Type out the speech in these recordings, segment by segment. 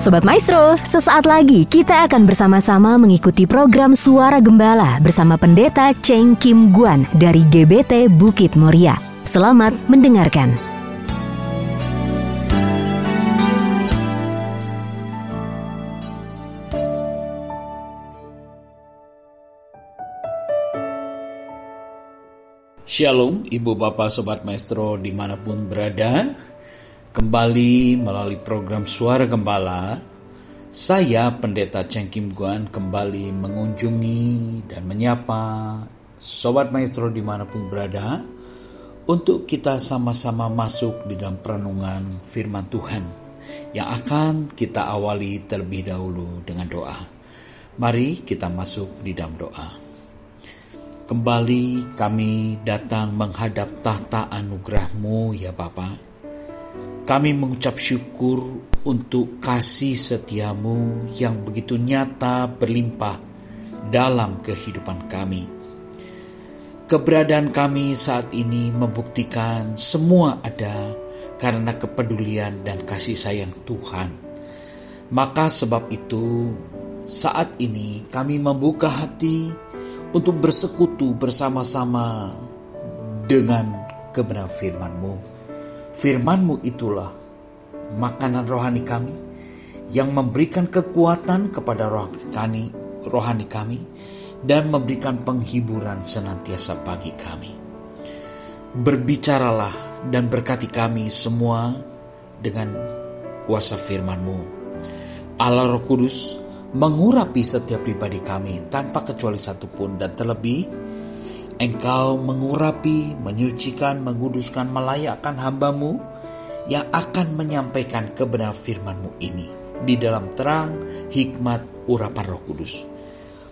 Sobat Maestro, sesaat lagi kita akan bersama-sama mengikuti program Suara Gembala bersama Pendeta Cheng Kim Guan dari GBT Bukit Moria. Selamat mendengarkan. Shalom, Ibu Bapak Sobat Maestro di mana pun berada Kembali melalui program Suara Gembala Saya Pendeta Cheng Kim Guan kembali mengunjungi dan menyapa Sobat Maestro di mana pun berada Untuk kita sama-sama masuk di dalam perenungan firman Tuhan Yang akan kita awali terlebih dahulu dengan doa Mari kita masuk di dalam doa. Kembali kami datang menghadap tahta anugerahmu ya Bapa. Kami mengucap syukur untuk kasih setiamu yang begitu nyata berlimpah dalam kehidupan kami. Keberadaan kami saat ini membuktikan semua ada karena kepedulian dan kasih sayang Tuhan. Maka sebab itu saat ini kami membuka hati untuk bersekutu bersama-sama dengan kebenaran firman-Mu. Firman-Mu itulah makanan rohani kami yang memberikan kekuatan kepada rohani, rohani kami dan memberikan penghiburan senantiasa bagi kami. Berbicaralah dan berkati kami semua dengan kuasa firman-Mu. Allah Roh Kudus, mengurapi setiap pribadi kami tanpa kecuali satupun dan terlebih Engkau mengurapi, menyucikan, menguduskan, melayakkan hambamu yang akan menyampaikan kebenaran firmanmu ini di dalam terang hikmat urapan roh kudus.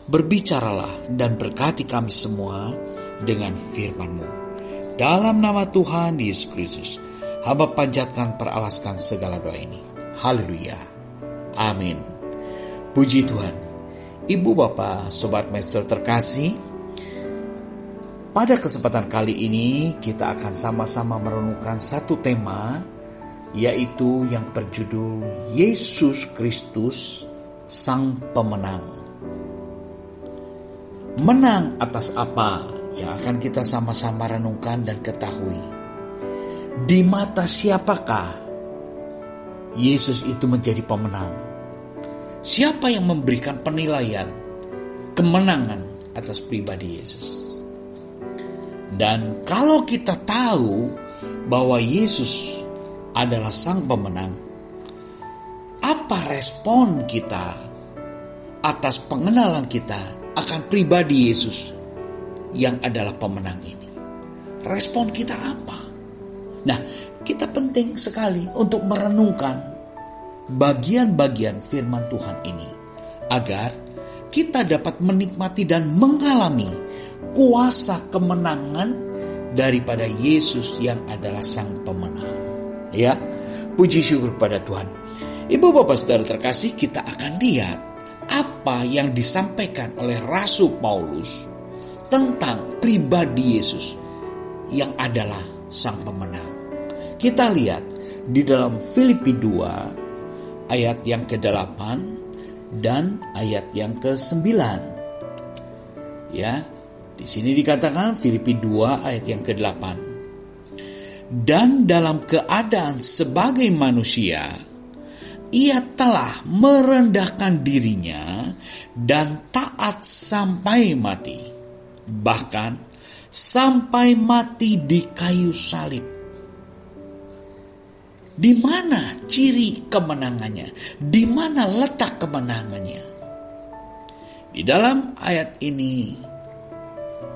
Berbicaralah dan berkati kami semua dengan firmanmu. Dalam nama Tuhan Yesus Kristus, hamba panjatkan peralaskan segala doa ini. Haleluya. Amin. Puji Tuhan. Ibu Bapak, Sobat Master terkasih, pada kesempatan kali ini kita akan sama-sama merenungkan satu tema yaitu yang berjudul Yesus Kristus Sang Pemenang. Menang atas apa yang akan kita sama-sama renungkan dan ketahui. Di mata siapakah Yesus itu menjadi pemenang? Siapa yang memberikan penilaian kemenangan atas pribadi Yesus? Dan kalau kita tahu bahwa Yesus adalah sang pemenang, apa respon kita atas pengenalan kita akan pribadi Yesus yang adalah pemenang ini? Respon kita apa? Nah, kita penting sekali untuk merenungkan bagian-bagian firman Tuhan ini agar kita dapat menikmati dan mengalami kuasa kemenangan daripada Yesus yang adalah sang pemenang. Ya, puji syukur pada Tuhan. Ibu bapak saudara terkasih kita akan lihat apa yang disampaikan oleh Rasul Paulus tentang pribadi Yesus yang adalah sang pemenang. Kita lihat di dalam Filipi 2 ayat yang ke-8 dan ayat yang ke-9. Ya, di sini dikatakan Filipi 2 ayat yang ke-8. Dan dalam keadaan sebagai manusia, ia telah merendahkan dirinya dan taat sampai mati. Bahkan sampai mati di kayu salib di mana ciri kemenangannya? Di mana letak kemenangannya? Di dalam ayat ini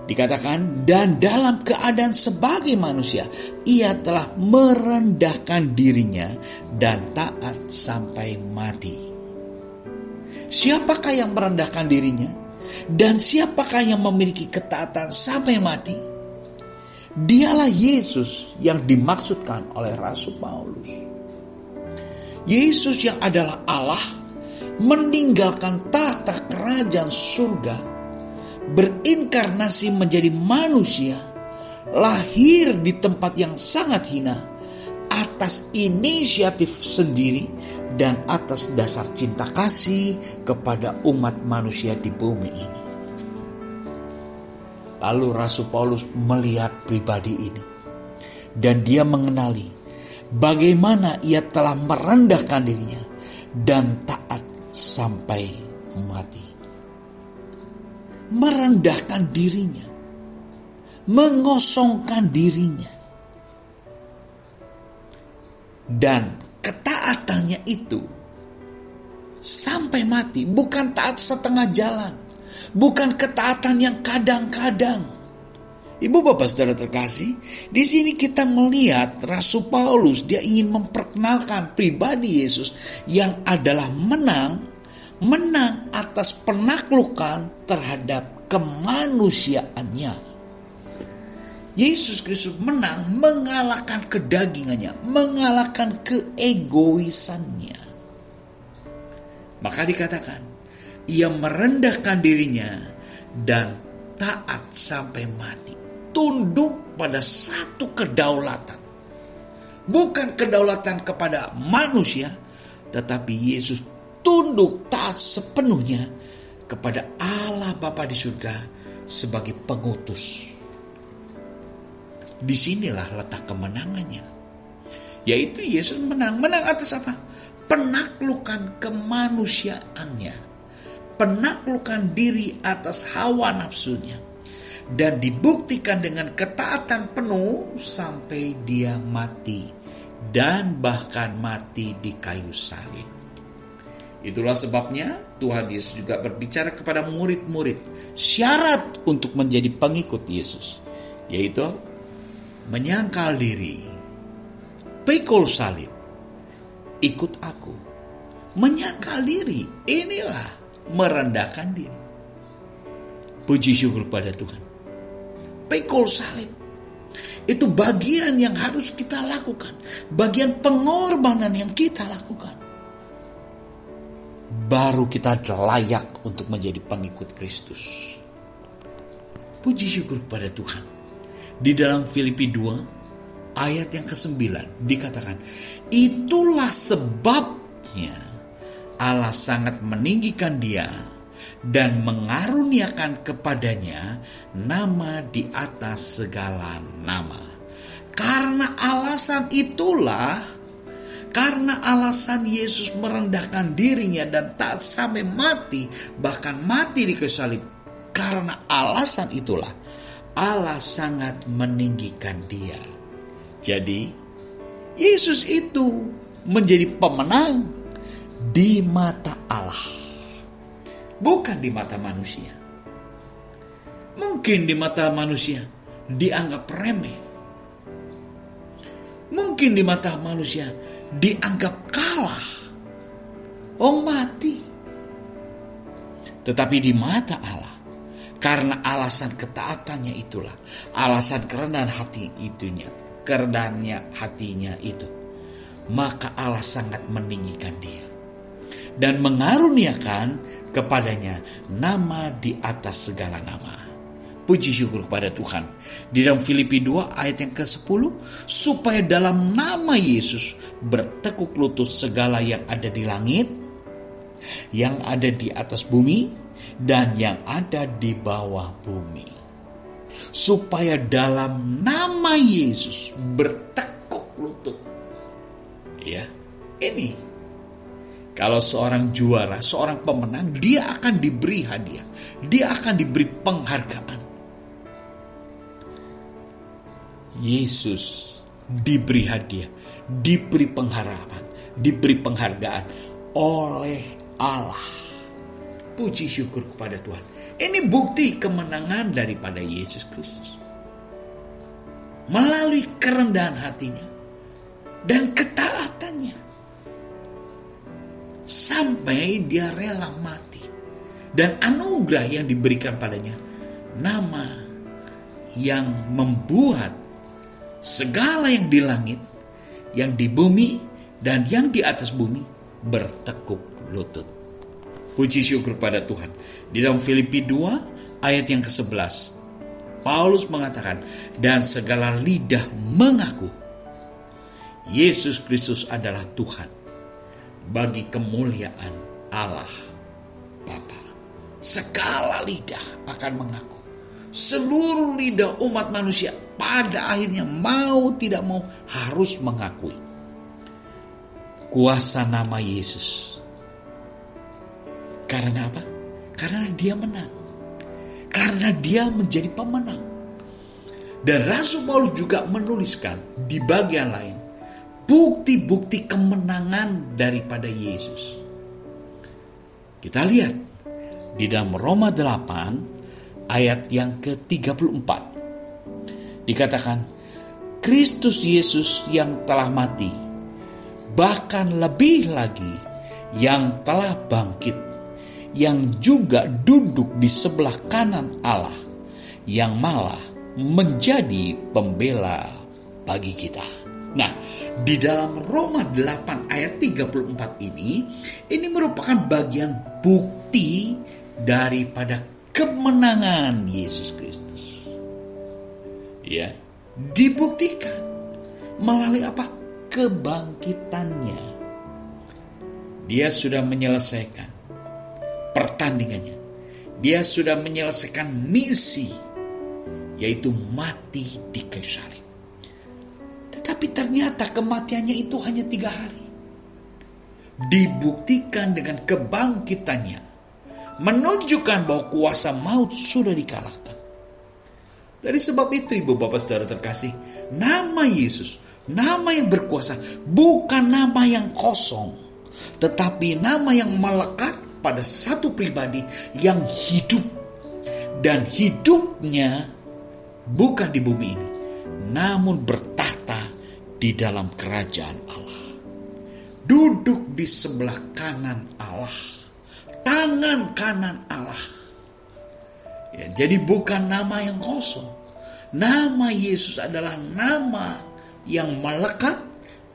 dikatakan dan dalam keadaan sebagai manusia ia telah merendahkan dirinya dan taat sampai mati. Siapakah yang merendahkan dirinya? Dan siapakah yang memiliki ketaatan sampai mati? Dialah Yesus yang dimaksudkan oleh Rasul Paulus. Yesus yang adalah Allah meninggalkan tata kerajaan surga, berinkarnasi menjadi manusia, lahir di tempat yang sangat hina, atas inisiatif sendiri dan atas dasar cinta kasih kepada umat manusia di bumi ini. Lalu Rasul Paulus melihat pribadi ini dan dia mengenali bagaimana ia telah merendahkan dirinya dan taat sampai mati. Merendahkan dirinya, mengosongkan dirinya, dan ketaatannya itu sampai mati, bukan taat setengah jalan, bukan ketaatan yang kadang-kadang. Ibu bapak saudara terkasih, di sini kita melihat Rasul Paulus dia ingin memperkenalkan pribadi Yesus yang adalah menang, menang atas penaklukan terhadap kemanusiaannya. Yesus Kristus menang mengalahkan kedagingannya, mengalahkan keegoisannya. Maka dikatakan, ia merendahkan dirinya dan taat sampai mati. Tunduk pada satu kedaulatan. Bukan kedaulatan kepada manusia, tetapi Yesus tunduk taat sepenuhnya kepada Allah Bapa di surga sebagai pengutus Di sinilah letak kemenangannya. Yaitu Yesus menang. Menang atas apa? Penaklukan kemanusiaannya. Penaklukan diri atas hawa nafsunya. Dan dibuktikan dengan ketaatan penuh sampai dia mati. Dan bahkan mati di kayu salib. Itulah sebabnya Tuhan Yesus juga berbicara kepada murid-murid syarat untuk menjadi pengikut Yesus, yaitu menyangkal diri, pikul salib, ikut aku. Menyangkal diri, inilah merendahkan diri. Puji syukur pada Tuhan. Pikul salib. Itu bagian yang harus kita lakukan. Bagian pengorbanan yang kita lakukan. Baru kita layak untuk menjadi pengikut Kristus. Puji syukur pada Tuhan. Di dalam Filipi 2 ayat yang ke-9 dikatakan, "Itulah sebabnya Allah sangat meninggikan dia dan mengaruniakan kepadanya nama di atas segala nama." Karena alasan itulah karena alasan Yesus merendahkan dirinya dan tak sampai mati, bahkan mati di kesalib. Karena alasan itulah Allah sangat meninggikan dia. Jadi, Yesus itu menjadi pemenang di mata Allah, bukan di mata manusia. Mungkin di mata manusia dianggap remeh, mungkin di mata manusia dianggap kalah, oh mati. Tetapi di mata Allah, karena alasan ketaatannya itulah, alasan kerendahan hati itunya, kerendahannya hatinya itu. Maka Allah sangat meninggikan dia. Dan mengaruniakan kepadanya nama di atas segala nama. Puji syukur kepada Tuhan. Di dalam Filipi 2 ayat yang ke-10. Supaya dalam nama Yesus bertekuk lutut segala yang ada di langit. Yang ada di atas bumi dan yang ada di bawah bumi. Supaya dalam nama Yesus bertekuk lutut. Ya, ini. Kalau seorang juara, seorang pemenang, dia akan diberi hadiah. Dia akan diberi penghargaan. Yesus diberi hadiah, diberi pengharapan, diberi penghargaan oleh Allah Puji syukur kepada Tuhan. Ini bukti kemenangan daripada Yesus Kristus. Melalui kerendahan hatinya dan ketaatannya. Sampai dia rela mati. Dan anugerah yang diberikan padanya. Nama yang membuat segala yang di langit, yang di bumi, dan yang di atas bumi bertekuk lutut. Puji syukur pada Tuhan. Di dalam Filipi 2 ayat yang ke-11. Paulus mengatakan, dan segala lidah mengaku Yesus Kristus adalah Tuhan bagi kemuliaan Allah Bapa. Segala lidah akan mengaku. Seluruh lidah umat manusia pada akhirnya mau tidak mau harus mengakui kuasa nama Yesus. Karena apa? Karena dia menang. Karena dia menjadi pemenang. Dan Rasul Paulus juga menuliskan di bagian lain bukti-bukti kemenangan daripada Yesus. Kita lihat di dalam Roma 8 ayat yang ke-34. Dikatakan, Kristus Yesus yang telah mati, bahkan lebih lagi yang telah bangkit, yang juga duduk di sebelah kanan Allah, yang malah menjadi pembela bagi kita. Nah, di dalam Roma 8 ayat 34 ini, ini merupakan bagian bukti daripada kemenangan Yesus Kristus. Ya, dibuktikan melalui apa? Kebangkitannya. Dia sudah menyelesaikan pertandingannya. Dia sudah menyelesaikan misi yaitu mati di kayu salib. Tetapi ternyata kematiannya itu hanya tiga hari. Dibuktikan dengan kebangkitannya. Menunjukkan bahwa kuasa maut sudah dikalahkan. Dari sebab itu ibu bapak saudara terkasih. Nama Yesus. Nama yang berkuasa. Bukan nama yang kosong. Tetapi nama yang melekat pada satu pribadi yang hidup. Dan hidupnya bukan di bumi ini, namun bertahta di dalam kerajaan Allah. Duduk di sebelah kanan Allah, tangan kanan Allah. Ya, jadi bukan nama yang kosong. Nama Yesus adalah nama yang melekat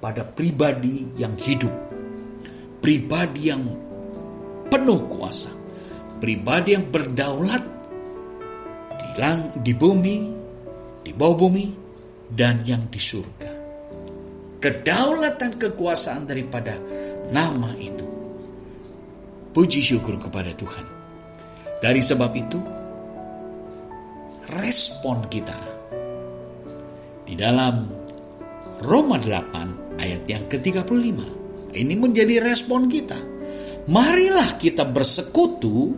pada pribadi yang hidup. Pribadi yang penuh kuasa. Pribadi yang berdaulat di, lang, di bumi di bawah bumi, dan yang di surga. Kedaulatan kekuasaan daripada nama itu. Puji syukur kepada Tuhan. Dari sebab itu, respon kita di dalam Roma 8 ayat yang ke-35. Ini menjadi respon kita. Marilah kita bersekutu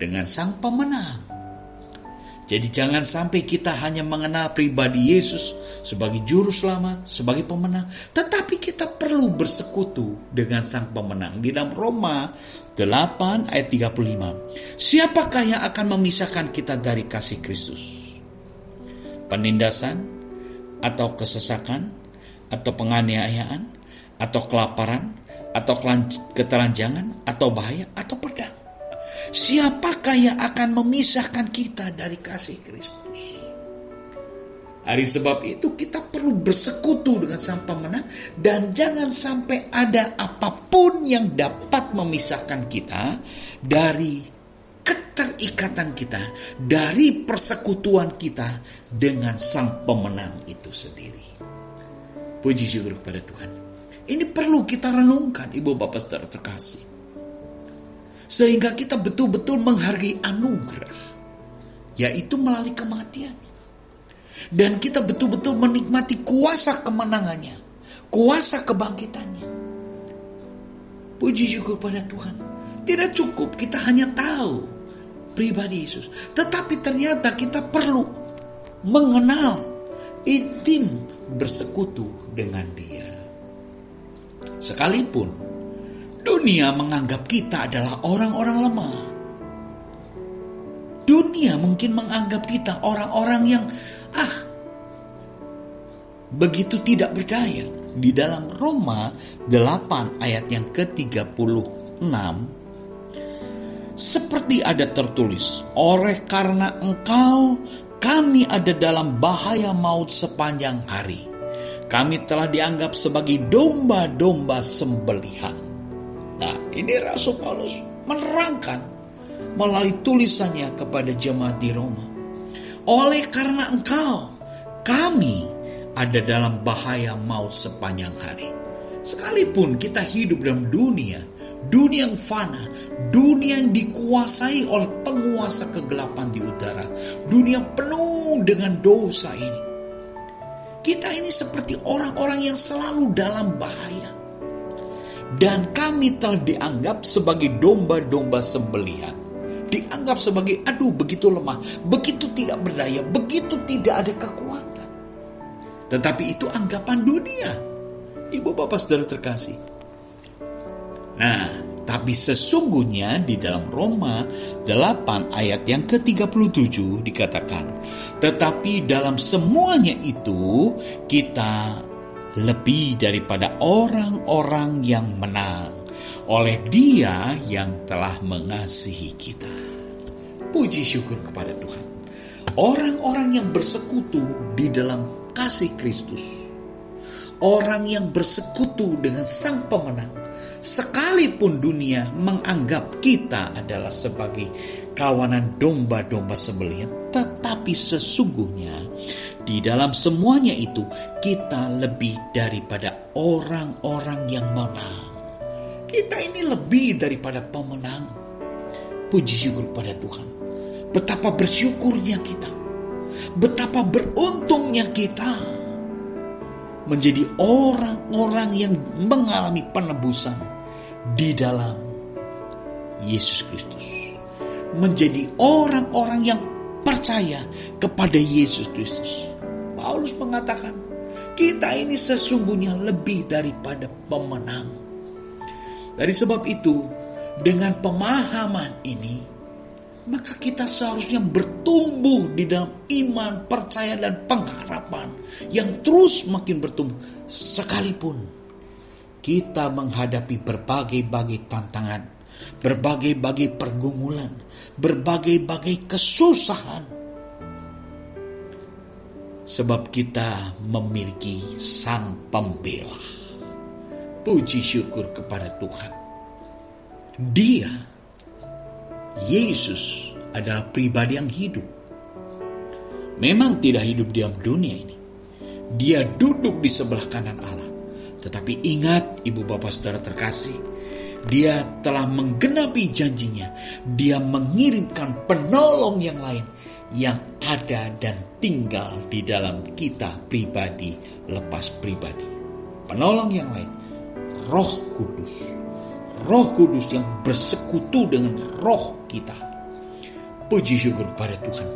dengan sang pemenang. Jadi jangan sampai kita hanya mengenal pribadi Yesus sebagai juru selamat, sebagai pemenang, tetapi kita perlu bersekutu dengan sang pemenang. Di dalam Roma 8 ayat 35. Siapakah yang akan memisahkan kita dari kasih Kristus? Penindasan atau kesesakan atau penganiayaan atau kelaparan atau ketelanjangan atau bahaya atau pedang Siapakah yang akan memisahkan kita dari kasih Kristus? Hari sebab itu kita perlu bersekutu dengan sang pemenang dan jangan sampai ada apa pun yang dapat memisahkan kita dari keterikatan kita, dari persekutuan kita dengan sang pemenang itu sendiri. Puji syukur kepada Tuhan. Ini perlu kita renungkan Ibu Bapak Saudara terkasih. Sehingga kita betul-betul menghargai anugerah. Yaitu melalui kematian. Dan kita betul-betul menikmati kuasa kemenangannya. Kuasa kebangkitannya. Puji syukur pada Tuhan. Tidak cukup kita hanya tahu pribadi Yesus. Tetapi ternyata kita perlu mengenal intim bersekutu dengan dia. Sekalipun Dunia menganggap kita adalah orang-orang lemah. Dunia mungkin menganggap kita orang-orang yang ah begitu tidak berdaya. Di dalam Roma 8 ayat yang ke-36 seperti ada tertulis, oleh karena engkau kami ada dalam bahaya maut sepanjang hari. Kami telah dianggap sebagai domba-domba sembelihan. Nah, ini Rasul Paulus menerangkan melalui tulisannya kepada jemaat di Roma. Oleh karena engkau, kami ada dalam bahaya maut sepanjang hari. Sekalipun kita hidup dalam dunia, dunia yang fana, dunia yang dikuasai oleh penguasa kegelapan di utara, dunia penuh dengan dosa ini. Kita ini seperti orang-orang yang selalu dalam bahaya. Dan kami telah dianggap sebagai domba-domba sembelihan. Dianggap sebagai, aduh begitu lemah, begitu tidak berdaya, begitu tidak ada kekuatan. Tetapi itu anggapan dunia Ibu bapak saudara terkasih. Nah, tapi sesungguhnya di dalam Roma 8 ayat yang ke-37 dikatakan, tetapi dalam semuanya itu kita lebih daripada orang-orang yang menang oleh Dia yang telah mengasihi kita. Puji syukur kepada Tuhan. Orang-orang yang bersekutu di dalam kasih Kristus orang yang bersekutu dengan Sang Pemenang, sekalipun dunia menganggap kita adalah sebagai kawanan domba-domba sembelihan, tetapi sesungguhnya di dalam semuanya itu kita lebih daripada orang-orang yang menang. Kita ini lebih daripada pemenang. Puji syukur pada Tuhan. Betapa bersyukurnya kita. Betapa beruntungnya kita menjadi orang-orang yang mengalami penebusan di dalam Yesus Kristus. Menjadi orang-orang yang percaya kepada Yesus Kristus. Paulus mengatakan, kita ini sesungguhnya lebih daripada pemenang. Dari sebab itu, dengan pemahaman ini, maka kita seharusnya bertumbuh di dalam iman, percaya, dan pengharapan yang terus makin bertumbuh. Sekalipun kita menghadapi berbagai-bagai tantangan, berbagai-bagai pergumulan, berbagai-bagai kesusahan. Sebab kita memiliki sang pembela. Puji syukur kepada Tuhan. Dia Yesus adalah pribadi yang hidup. Memang tidak hidup di dunia ini. Dia duduk di sebelah kanan Allah. Tetapi ingat ibu bapak saudara terkasih, dia telah menggenapi janjinya. Dia mengirimkan penolong yang lain yang ada dan tinggal di dalam kita pribadi lepas pribadi. Penolong yang lain, Roh Kudus Roh Kudus yang bersekutu dengan roh kita. Puji syukur pada Tuhan.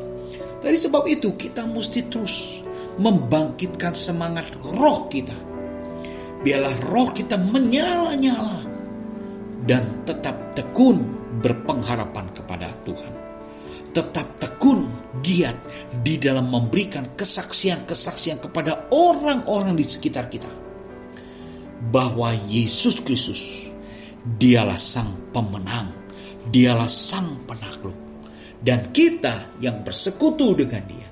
Dari sebab itu kita mesti terus membangkitkan semangat roh kita. Biarlah roh kita menyala-nyala dan tetap tekun berpengharapan kepada Tuhan. Tetap tekun giat di dalam memberikan kesaksian-kesaksian kepada orang-orang di sekitar kita. Bahwa Yesus Kristus Dialah sang pemenang, dialah sang penakluk. Dan kita yang bersekutu dengan dia,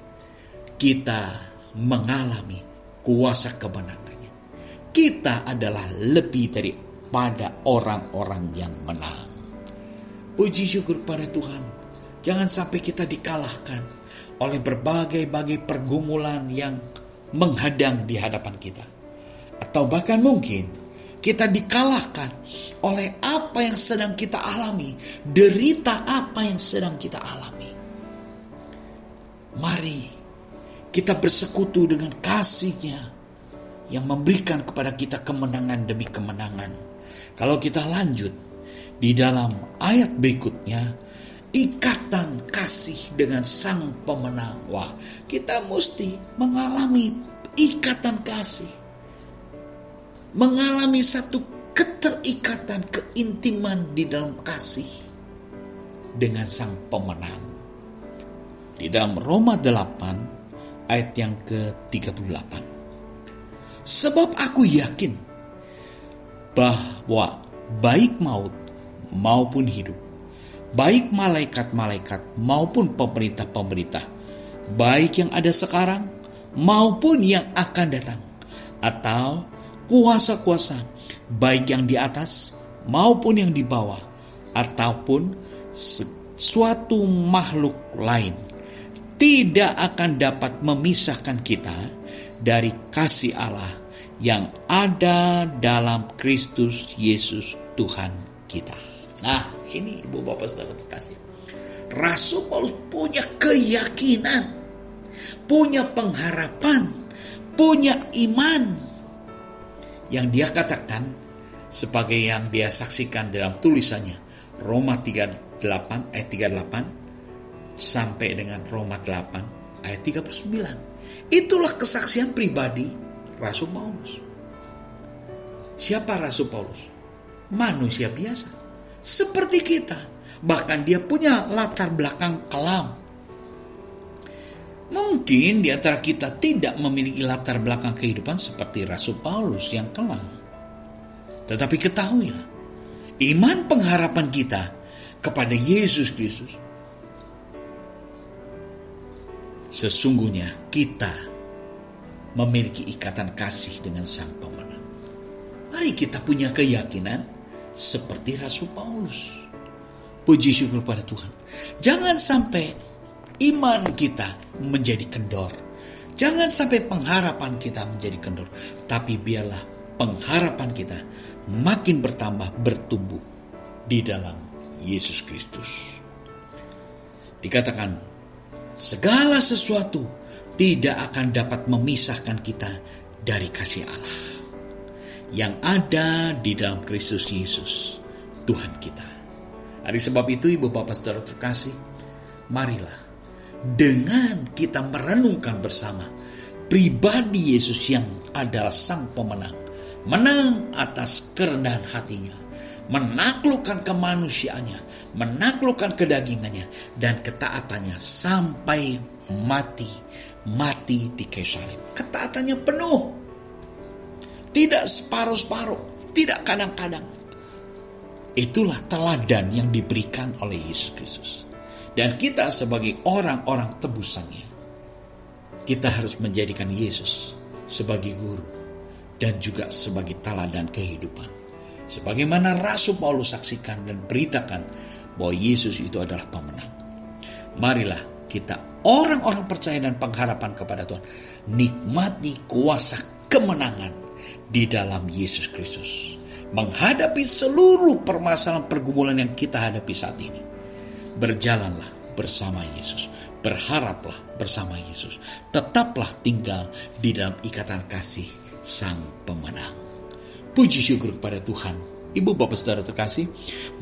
kita mengalami kuasa kemenangannya. Kita adalah lebih daripada orang-orang yang menang. Puji syukur pada Tuhan. Jangan sampai kita dikalahkan oleh berbagai-bagai pergumulan yang menghadang di hadapan kita. Atau bahkan mungkin kita dikalahkan oleh apa yang sedang kita alami, derita apa yang sedang kita alami. Mari kita bersekutu dengan kasihnya yang memberikan kepada kita kemenangan demi kemenangan. Kalau kita lanjut di dalam ayat berikutnya, ikatan kasih dengan sang pemenang. Wah, kita mesti mengalami ikatan kasih mengalami satu keterikatan, keintiman di dalam kasih dengan sang pemenang. Di dalam Roma 8 ayat yang ke-38. Sebab aku yakin bahwa baik maut maupun hidup, baik malaikat-malaikat maupun pemerintah-pemerintah, baik yang ada sekarang maupun yang akan datang, atau kuasa-kuasa, baik yang di atas maupun yang di bawah, ataupun suatu makhluk lain, tidak akan dapat memisahkan kita dari kasih Allah yang ada dalam Kristus Yesus Tuhan kita. Nah, ini Ibu Bapak Saudara terkasih. Rasul Paulus punya keyakinan, punya pengharapan, punya iman yang dia katakan sebagai yang dia saksikan dalam tulisannya Roma 38 ayat 38 sampai dengan Roma 8 ayat 39. Itulah kesaksian pribadi Rasul Paulus. Siapa Rasul Paulus? Manusia biasa. Seperti kita. Bahkan dia punya latar belakang kelam. Mungkin di antara kita tidak memiliki latar belakang kehidupan seperti Rasul Paulus yang kelam. Tetapi ketahuilah, iman pengharapan kita kepada Yesus Kristus sesungguhnya kita memiliki ikatan kasih dengan Sang Pemenang. Mari kita punya keyakinan seperti Rasul Paulus. Puji syukur pada Tuhan. Jangan sampai iman kita menjadi kendor. Jangan sampai pengharapan kita menjadi kendor. Tapi biarlah pengharapan kita makin bertambah bertumbuh di dalam Yesus Kristus. Dikatakan segala sesuatu tidak akan dapat memisahkan kita dari kasih Allah yang ada di dalam Kristus Yesus, Tuhan kita. Hari sebab itu, Ibu Bapak Saudara terkasih, marilah dengan kita merenungkan bersama pribadi Yesus yang adalah Sang Pemenang, menang atas kerendahan hatinya, menaklukkan kemanusiaannya, menaklukkan kedagingannya, dan ketaatannya sampai mati mati di kayu Ketaatannya penuh. Tidak separuh-separuh, tidak kadang-kadang. Itulah teladan yang diberikan oleh Yesus Kristus. Dan kita sebagai orang-orang tebusannya, kita harus menjadikan Yesus sebagai guru dan juga sebagai teladan kehidupan. Sebagaimana Rasul Paulus saksikan dan beritakan bahwa Yesus itu adalah pemenang. Marilah kita orang-orang percaya dan pengharapan kepada Tuhan. Nikmati kuasa kemenangan di dalam Yesus Kristus. Menghadapi seluruh permasalahan pergumulan yang kita hadapi saat ini. Berjalanlah bersama Yesus. Berharaplah bersama Yesus. Tetaplah tinggal di dalam ikatan kasih Sang Pemenang. Puji syukur kepada Tuhan Ibu Bapak Saudara terkasih,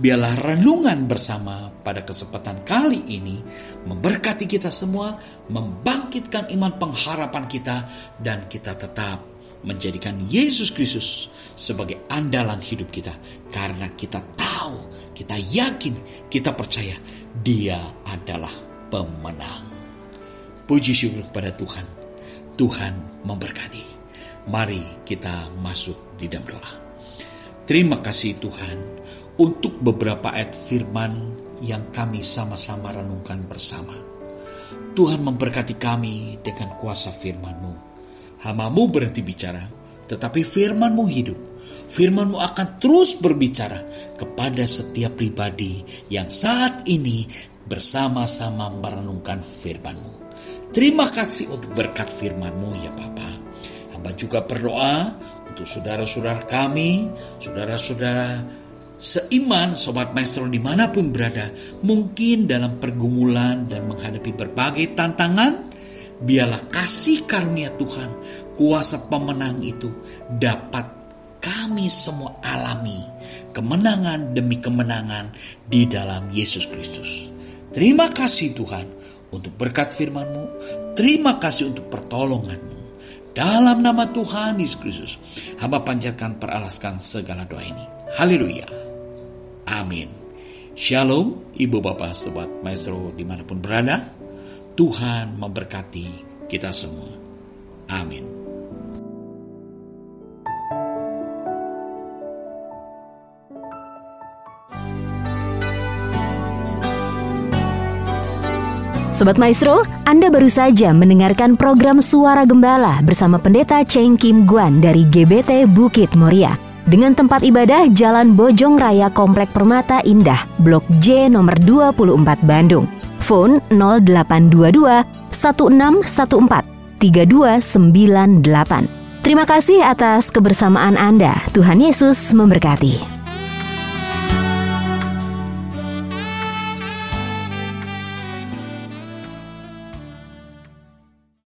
biarlah renungan bersama pada kesempatan kali ini memberkati kita semua, membangkitkan iman pengharapan kita, dan kita tetap menjadikan Yesus Kristus sebagai andalan hidup kita. Karena kita tahu, kita yakin, kita percaya dia adalah pemenang. Puji syukur kepada Tuhan. Tuhan memberkati. Mari kita masuk di dalam doa. Terima kasih Tuhan untuk beberapa ayat firman yang kami sama-sama renungkan bersama. Tuhan memberkati kami dengan kuasa firman-Mu. Hamamu berhenti bicara, tetapi firman-Mu hidup. Firman-Mu akan terus berbicara kepada setiap pribadi yang saat ini bersama-sama merenungkan firman-Mu. Terima kasih untuk berkat firman-Mu ya Bapak. Hamba juga berdoa untuk saudara-saudara kami, saudara-saudara seiman, sobat maestro di mana pun berada, mungkin dalam pergumulan dan menghadapi berbagai tantangan, biarlah kasih karunia Tuhan, kuasa pemenang itu dapat kami semua alami kemenangan demi kemenangan di dalam Yesus Kristus. Terima kasih Tuhan untuk berkat firman-Mu. Terima kasih untuk pertolongan-Mu. Dalam nama Tuhan Yesus Kristus, hamba panjatkan peralaskan segala doa ini. Haleluya. Amin. Shalom, ibu bapak, sobat maestro di mana pun berada. Tuhan memberkati kita semua. Amin. Sobat Maestro, Anda baru saja mendengarkan program Suara Gembala bersama Pendeta Cheng Kim Guan dari GBT Bukit Moria. Dengan tempat ibadah Jalan Bojong Raya Komplek Permata Indah, Blok J nomor 24 Bandung. Phone 0822 1614 3298. Terima kasih atas kebersamaan Anda. Tuhan Yesus memberkati.